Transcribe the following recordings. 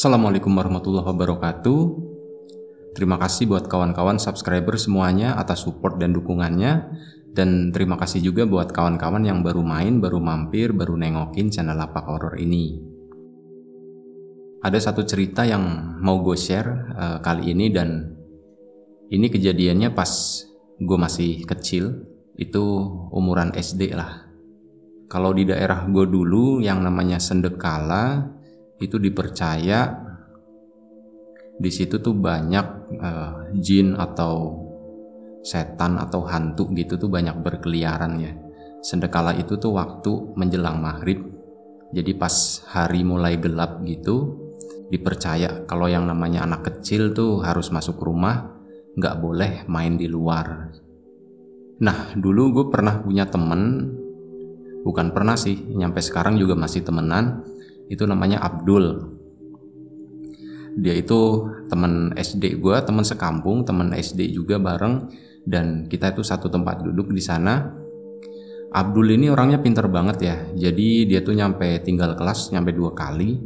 Assalamualaikum warahmatullahi wabarakatuh. Terima kasih buat kawan-kawan subscriber semuanya atas support dan dukungannya. Dan terima kasih juga buat kawan-kawan yang baru main, baru mampir, baru nengokin channel Lapak Horror ini. Ada satu cerita yang mau gue share uh, kali ini dan ini kejadiannya pas gue masih kecil, itu umuran SD lah. Kalau di daerah gue dulu yang namanya Sendekala, itu dipercaya di situ tuh banyak uh, jin atau setan atau hantu gitu tuh banyak berkeliaran ya. Sendekala itu tuh waktu menjelang maghrib. Jadi pas hari mulai gelap gitu dipercaya kalau yang namanya anak kecil tuh harus masuk rumah nggak boleh main di luar. Nah dulu gue pernah punya temen bukan pernah sih nyampe sekarang juga masih temenan itu namanya Abdul. Dia itu teman SD gue teman sekampung teman SD juga bareng. Dan kita itu satu tempat duduk di sana. Abdul ini orangnya pinter banget ya. Jadi dia tuh nyampe tinggal kelas nyampe dua kali.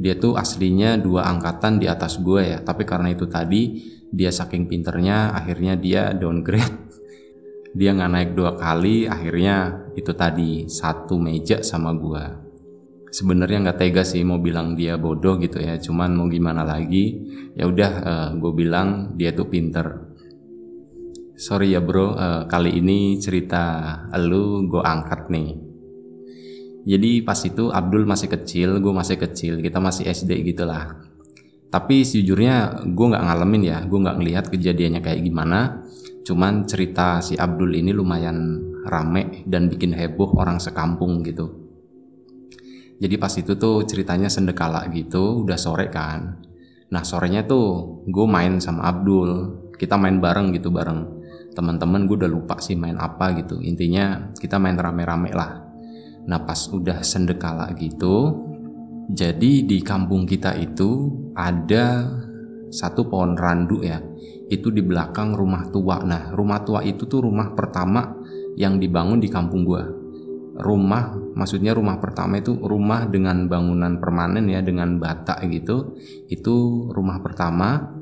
Dia tuh aslinya dua angkatan di atas gue ya. Tapi karena itu tadi dia saking pinternya akhirnya dia downgrade. Dia nggak naik dua kali akhirnya itu tadi satu meja sama gue sebenarnya nggak tega sih mau bilang dia bodoh gitu ya. Cuman mau gimana lagi? Ya udah uh, eh, gue bilang dia tuh pinter. Sorry ya bro. Uh, kali ini cerita lu gue angkat nih. Jadi pas itu Abdul masih kecil gue masih kecil kita masih SD gitulah. Tapi sejujurnya gue nggak ngalamin ya gue nggak ngelihat kejadiannya kayak gimana. Cuman cerita si Abdul ini lumayan rame dan bikin heboh orang sekampung gitu jadi pas itu tuh ceritanya sendekala gitu, udah sore kan. Nah sorenya tuh gue main sama Abdul, kita main bareng gitu bareng teman-teman. Gue udah lupa sih main apa gitu. Intinya kita main rame-rame lah. Nah pas udah sendekala gitu, jadi di kampung kita itu ada satu pohon randu ya. Itu di belakang rumah tua. Nah rumah tua itu tuh rumah pertama yang dibangun di kampung gue rumah maksudnya rumah pertama itu rumah dengan bangunan permanen ya dengan bata gitu itu rumah pertama.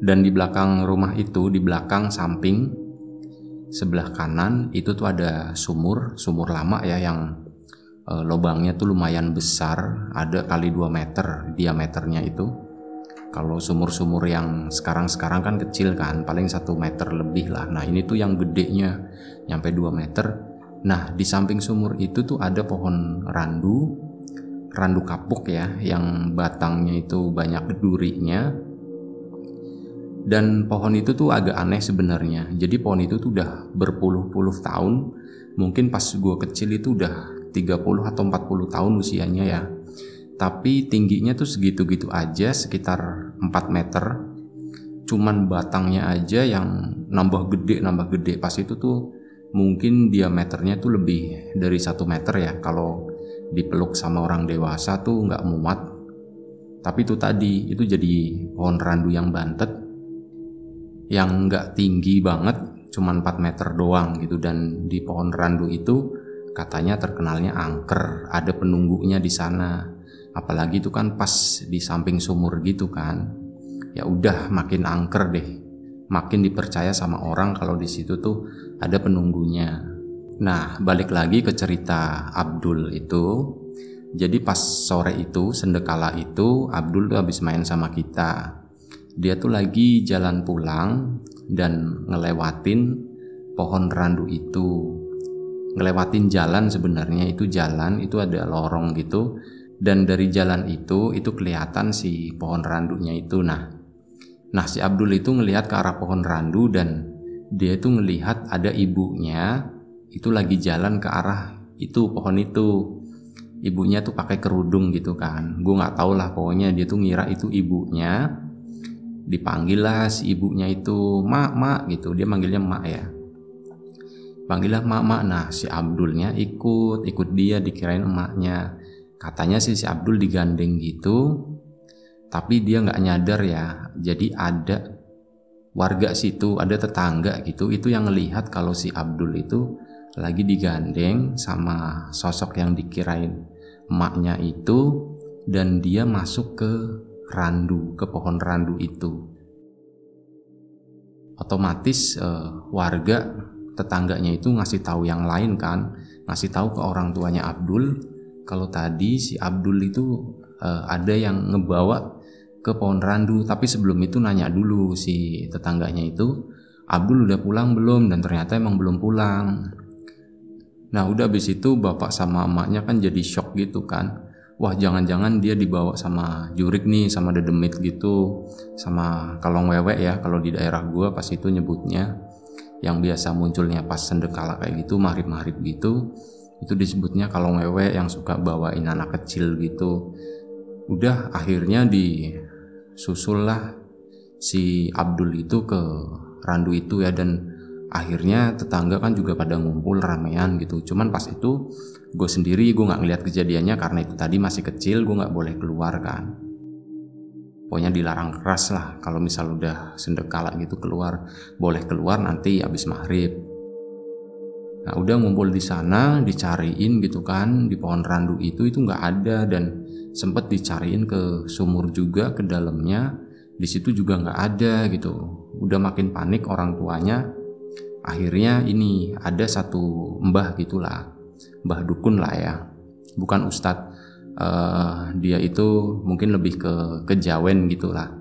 Dan di belakang rumah itu di belakang samping sebelah kanan itu tuh ada sumur sumur lama ya yang e, lubangnya tuh lumayan besar ada kali 2 meter diameternya itu. Kalau sumur-sumur yang sekarang-sekarang kan kecil kan paling satu meter lebih lah. Nah ini tuh yang gedenya nyampe 2 meter Nah, di samping sumur itu tuh ada pohon randu, randu kapuk ya, yang batangnya itu banyak durinya. Dan pohon itu tuh agak aneh sebenarnya. Jadi pohon itu tuh udah berpuluh-puluh tahun. Mungkin pas gue kecil itu udah 30 atau 40 tahun usianya ya. Tapi tingginya tuh segitu-gitu aja, sekitar 4 meter. Cuman batangnya aja yang nambah gede, nambah gede. Pas itu tuh mungkin diameternya tuh lebih dari satu meter ya. Kalau dipeluk sama orang dewasa tuh nggak muat. Tapi itu tadi itu jadi pohon randu yang bantet yang nggak tinggi banget cuman 4 meter doang gitu. Dan di pohon randu itu katanya terkenalnya angker ada penunggunya di sana. Apalagi itu kan pas di samping sumur gitu kan ya udah makin angker deh makin dipercaya sama orang kalau di situ tuh ada penunggunya. Nah, balik lagi ke cerita Abdul itu. Jadi pas sore itu, sendekala itu, Abdul tuh habis main sama kita. Dia tuh lagi jalan pulang dan ngelewatin pohon randu itu. Ngelewatin jalan sebenarnya itu jalan, itu ada lorong gitu. Dan dari jalan itu, itu kelihatan si pohon randunya itu. Nah, Nah si Abdul itu ngelihat ke arah pohon randu dan dia itu ngelihat ada ibunya itu lagi jalan ke arah itu pohon itu. Ibunya tuh pakai kerudung gitu kan. Gue nggak tahu lah pokoknya dia tuh ngira itu ibunya. Dipanggil lah si ibunya itu mak mak gitu. Dia manggilnya mak ya. Panggillah mak mak. Nah si Abdulnya ikut ikut dia dikirain emaknya. Katanya sih si Abdul digandeng gitu tapi dia nggak nyadar ya jadi ada warga situ ada tetangga gitu itu yang ngelihat kalau si Abdul itu lagi digandeng sama sosok yang dikirain emaknya itu dan dia masuk ke randu, ke pohon randu itu. Otomatis uh, warga tetangganya itu ngasih tahu yang lain kan, ngasih tahu ke orang tuanya Abdul kalau tadi si Abdul itu uh, ada yang ngebawa ke pohon randu, tapi sebelum itu nanya dulu si tetangganya itu Abdul udah pulang belum? Dan ternyata emang belum pulang. Nah udah habis itu bapak sama emaknya kan jadi shock gitu kan. Wah jangan-jangan dia dibawa sama jurik nih sama dedemit gitu sama kalong wewe ya kalau di daerah gua pas itu nyebutnya. Yang biasa munculnya pas sendekala kayak gitu marip-marip gitu itu disebutnya kalong wewe yang suka bawain anak kecil gitu. Udah akhirnya disusul lah si Abdul itu ke randu itu ya dan akhirnya tetangga kan juga pada ngumpul ramean gitu. Cuman pas itu gue sendiri gue nggak ngeliat kejadiannya karena itu tadi masih kecil gue nggak boleh keluar kan. Pokoknya dilarang keras lah kalau misal udah sendekala gitu keluar. Boleh keluar nanti habis maghrib. Nah udah ngumpul di sana dicariin gitu kan di pohon randu itu itu nggak ada. Dan sempet dicariin ke sumur juga ke dalamnya. Di situ juga nggak ada gitu. Udah makin panik orang tuanya. Akhirnya ini ada satu mbah gitulah mbah dukun lah ya. Bukan ustadz uh, dia itu mungkin lebih ke kejawen gitulah.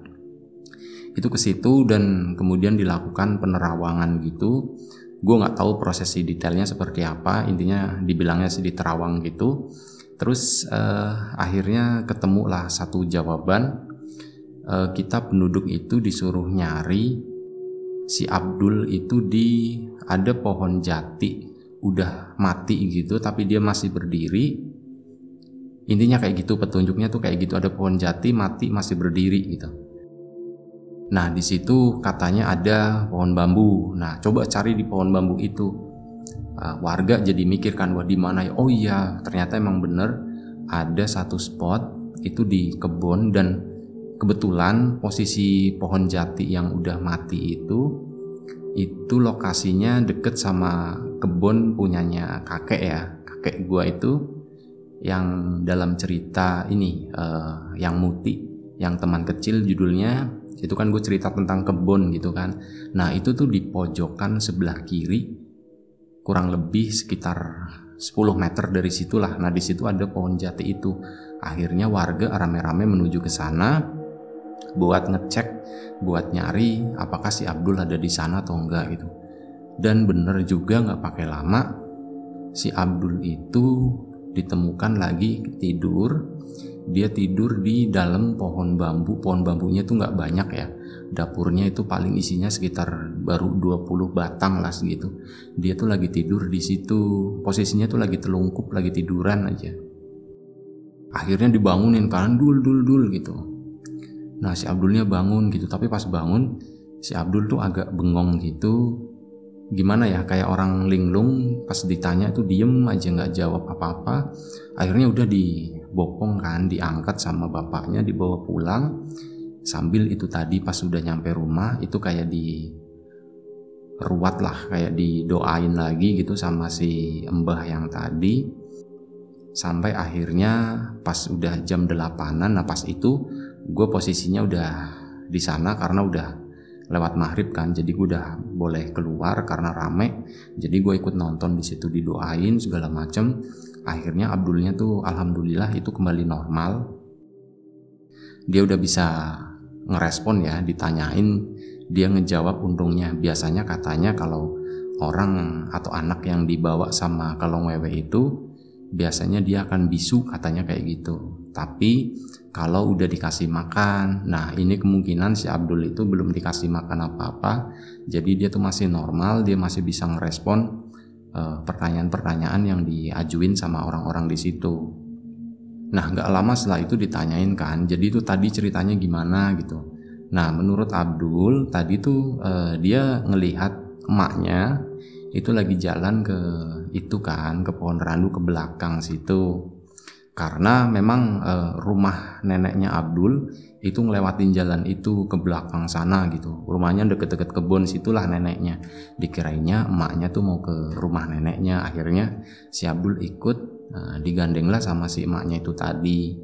Itu ke situ dan kemudian dilakukan penerawangan gitu. Gue nggak tahu prosesi detailnya seperti apa. Intinya dibilangnya sih di terawang gitu terus uh, akhirnya ketemulah satu jawaban. Uh, kita penduduk itu disuruh nyari si Abdul itu di ada pohon jati udah mati gitu tapi dia masih berdiri. Intinya kayak gitu petunjuknya tuh kayak gitu ada pohon jati mati masih berdiri gitu. Nah di situ katanya ada pohon bambu. Nah coba cari di pohon bambu itu uh, warga jadi mikirkan wah di mana ya? Oh iya ternyata emang bener ada satu spot itu di kebun dan kebetulan posisi pohon jati yang udah mati itu itu lokasinya deket sama kebun punyanya kakek ya kakek gua itu yang dalam cerita ini uh, yang muti yang teman kecil judulnya itu kan gue cerita tentang kebun gitu kan. Nah itu tuh di pojokan sebelah kiri kurang lebih sekitar 10 meter dari situlah. Nah di situ ada pohon jati itu. Akhirnya warga rame-rame menuju ke sana buat ngecek buat nyari apakah si Abdul ada di sana atau enggak gitu. Dan bener juga nggak pakai lama si Abdul itu ditemukan lagi tidur dia tidur di dalam pohon bambu. Pohon bambunya tuh nggak banyak ya. Dapurnya itu paling isinya sekitar baru 20 batang lah segitu. Dia tuh lagi tidur di situ. Posisinya tuh lagi telungkup lagi tiduran aja. Akhirnya dibangunin kan dul dul dul gitu. Nah si Abdulnya bangun gitu, tapi pas bangun si Abdul tuh agak bengong gitu. Gimana ya, kayak orang linglung pas ditanya tuh diem aja nggak jawab apa-apa. Akhirnya udah dibopong kan, diangkat sama bapaknya, dibawa pulang. Sambil itu tadi pas sudah nyampe rumah itu kayak di ruat lah, kayak didoain lagi gitu sama si mbah yang tadi sampai akhirnya pas udah jam delapanan nah pas itu gue posisinya udah di sana karena udah lewat maghrib kan. Jadi gue udah boleh keluar karena rame. Jadi gue ikut nonton di situ didoain segala macem. Akhirnya Abdulnya tuh alhamdulillah itu kembali normal. Dia udah bisa ngerespon ya ditanyain. Dia ngejawab untungnya. Biasanya katanya kalau orang atau anak yang dibawa sama kalong wewe itu biasanya dia akan bisu katanya kayak gitu. Tapi kalau udah dikasih makan, nah ini kemungkinan si Abdul itu belum dikasih makan apa-apa, jadi dia tuh masih normal, dia masih bisa ngerespon pertanyaan pertanyaan-pertanyaan yang diajuin sama orang-orang di situ. Nah nggak lama setelah itu ditanyain kan, jadi itu tadi ceritanya gimana gitu. Nah menurut Abdul tadi tuh uh, dia ngelihat emaknya itu lagi jalan ke itu kan ke pohon randu ke belakang situ karena memang e, rumah neneknya Abdul itu ngelewatin jalan itu ke belakang sana gitu. Rumahnya deket-deket kebun situlah neneknya. Dikirainya emaknya tuh mau ke rumah neneknya. Akhirnya si Abdul ikut e, digandeng lah sama si emaknya itu tadi.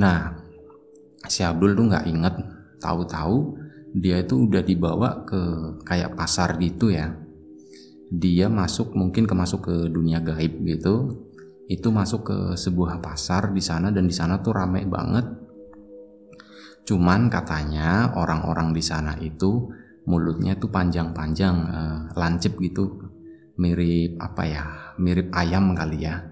Nah, si Abdul tuh nggak inget, tahu-tahu dia itu udah dibawa ke kayak pasar gitu ya. Dia masuk mungkin ke masuk ke dunia gaib gitu. Itu masuk ke sebuah pasar di sana dan di sana tuh rame banget. Cuman katanya orang-orang di sana itu mulutnya tuh panjang-panjang, uh, lancip gitu, mirip apa ya, mirip ayam kali ya.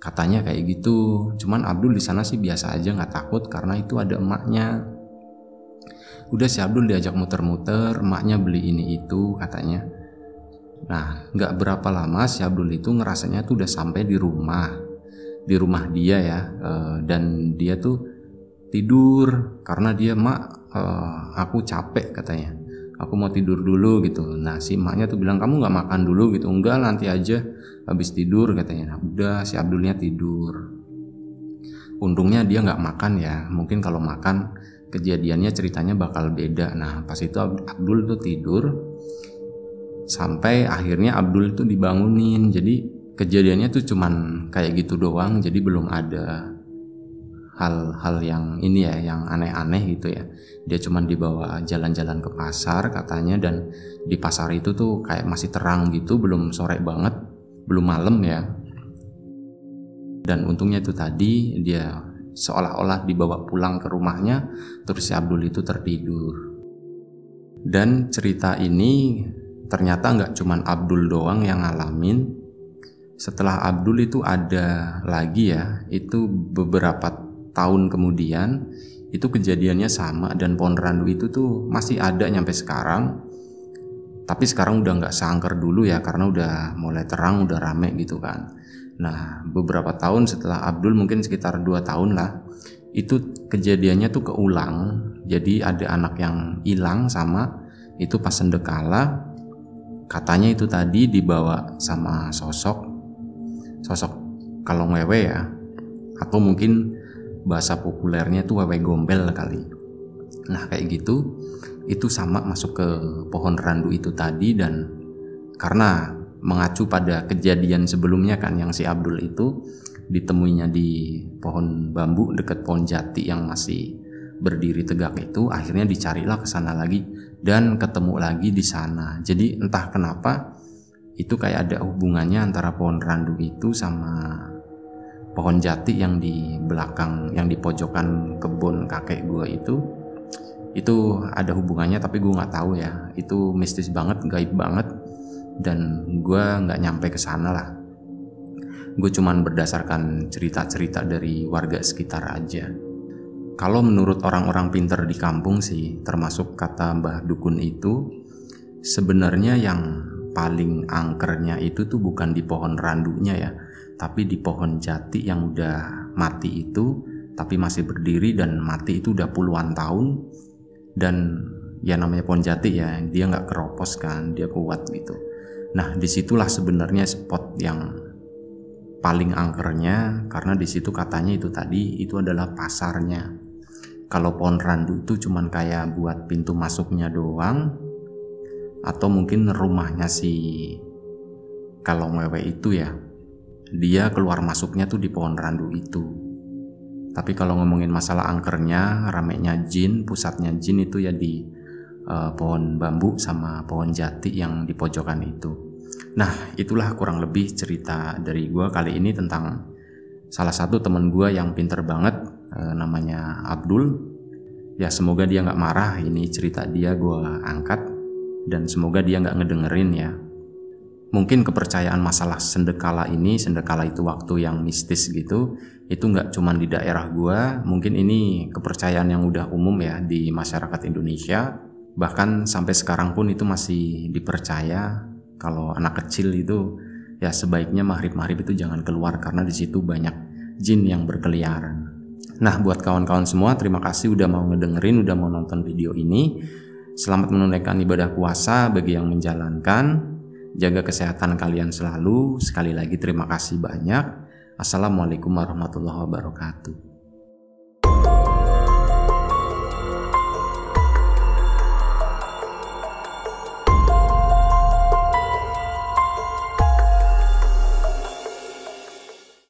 Katanya kayak gitu. Cuman Abdul di sana sih biasa aja nggak takut karena itu ada emaknya. Udah si Abdul diajak muter-muter emaknya beli ini itu katanya nah nggak berapa lama si Abdul itu ngerasanya tuh udah sampai di rumah. Di rumah dia ya eh, dan dia tuh tidur karena dia mak eh, aku capek katanya. Aku mau tidur dulu gitu. Nah si emaknya tuh bilang kamu nggak makan dulu gitu. Enggak nanti aja habis tidur katanya. Nah, udah si Abdulnya tidur. Untungnya dia nggak makan ya. Mungkin kalau makan kejadiannya ceritanya bakal beda. Nah pas itu Abdul tuh tidur sampai akhirnya Abdul tuh dibangunin. Jadi kejadiannya tuh cuman kayak gitu doang jadi belum ada hal-hal yang ini ya yang aneh-aneh gitu ya. Dia cuma dibawa jalan-jalan ke pasar katanya dan di pasar itu tuh kayak masih terang gitu belum sore banget belum malam ya. Dan untungnya itu tadi dia seolah-olah dibawa pulang ke rumahnya terus si Abdul itu tertidur. Dan cerita ini ternyata nggak cuma Abdul doang yang ngalamin. Setelah Abdul itu ada lagi ya itu beberapa tahun kemudian itu kejadiannya sama dan pohon randu itu tuh masih ada nyampe sekarang. Tapi sekarang udah nggak seangker dulu ya karena udah mulai terang udah rame gitu kan. Nah beberapa tahun setelah Abdul mungkin sekitar 2 tahun lah itu kejadiannya tuh keulang. Jadi ada anak yang hilang sama itu pas sendekala katanya itu tadi dibawa sama sosok sosok kalau ngewe ya. Atau mungkin bahasa populernya itu wewe gombel kali. Nah kayak gitu itu sama masuk ke pohon randu itu tadi dan karena mengacu pada kejadian sebelumnya kan yang si Abdul itu ditemuinya di pohon bambu dekat pohon jati yang masih berdiri tegak itu akhirnya dicarilah ke sana lagi dan ketemu lagi di sana. Jadi entah kenapa itu kayak ada hubungannya antara pohon randu itu sama pohon jati yang di belakang yang di pojokan kebun kakek gue itu. Itu ada hubungannya tapi gue nggak tahu ya. Itu mistis banget gaib banget dan gue nggak nyampe ke sana lah. Gue cuman berdasarkan cerita-cerita dari warga sekitar aja kalau menurut orang-orang pinter di kampung sih termasuk kata Mbah Dukun itu sebenarnya yang paling angkernya itu tuh bukan di pohon randunya ya tapi di pohon jati yang udah mati itu tapi masih berdiri dan mati itu udah puluhan tahun. Dan ya namanya pohon jati ya dia nggak keropos kan dia kuat gitu. Nah di situlah sebenarnya spot yang paling angkernya karena di situ katanya itu tadi itu adalah pasarnya kalau pohon randu itu cuman kayak buat pintu masuknya doang atau mungkin rumahnya si kalau mewe itu ya dia keluar masuknya tuh di pohon randu itu. Tapi kalau ngomongin masalah angkernya, ramenya jin, pusatnya jin itu ya di uh, pohon bambu sama pohon jati yang di pojokan itu. Nah, itulah kurang lebih cerita dari gue kali ini tentang salah satu temen gue yang pinter banget, uh, namanya Abdul. Ya semoga dia nggak marah, ini cerita dia gue angkat. Dan semoga dia nggak ngedengerin ya. Mungkin kepercayaan masalah sendekala ini, sendekala itu waktu yang mistis gitu, itu nggak cuma di daerah gua, mungkin ini kepercayaan yang udah umum ya di masyarakat Indonesia, bahkan sampai sekarang pun itu masih dipercaya. Kalau anak kecil itu ya sebaiknya maghrib-maghrib itu jangan keluar karena di situ banyak jin yang berkeliaran. Nah, buat kawan-kawan semua, terima kasih udah mau ngedengerin, udah mau nonton video ini. Selamat menunaikan ibadah puasa bagi yang menjalankan. Jaga kesehatan kalian selalu. Sekali lagi terima kasih banyak. Assalamualaikum warahmatullahi wabarakatuh.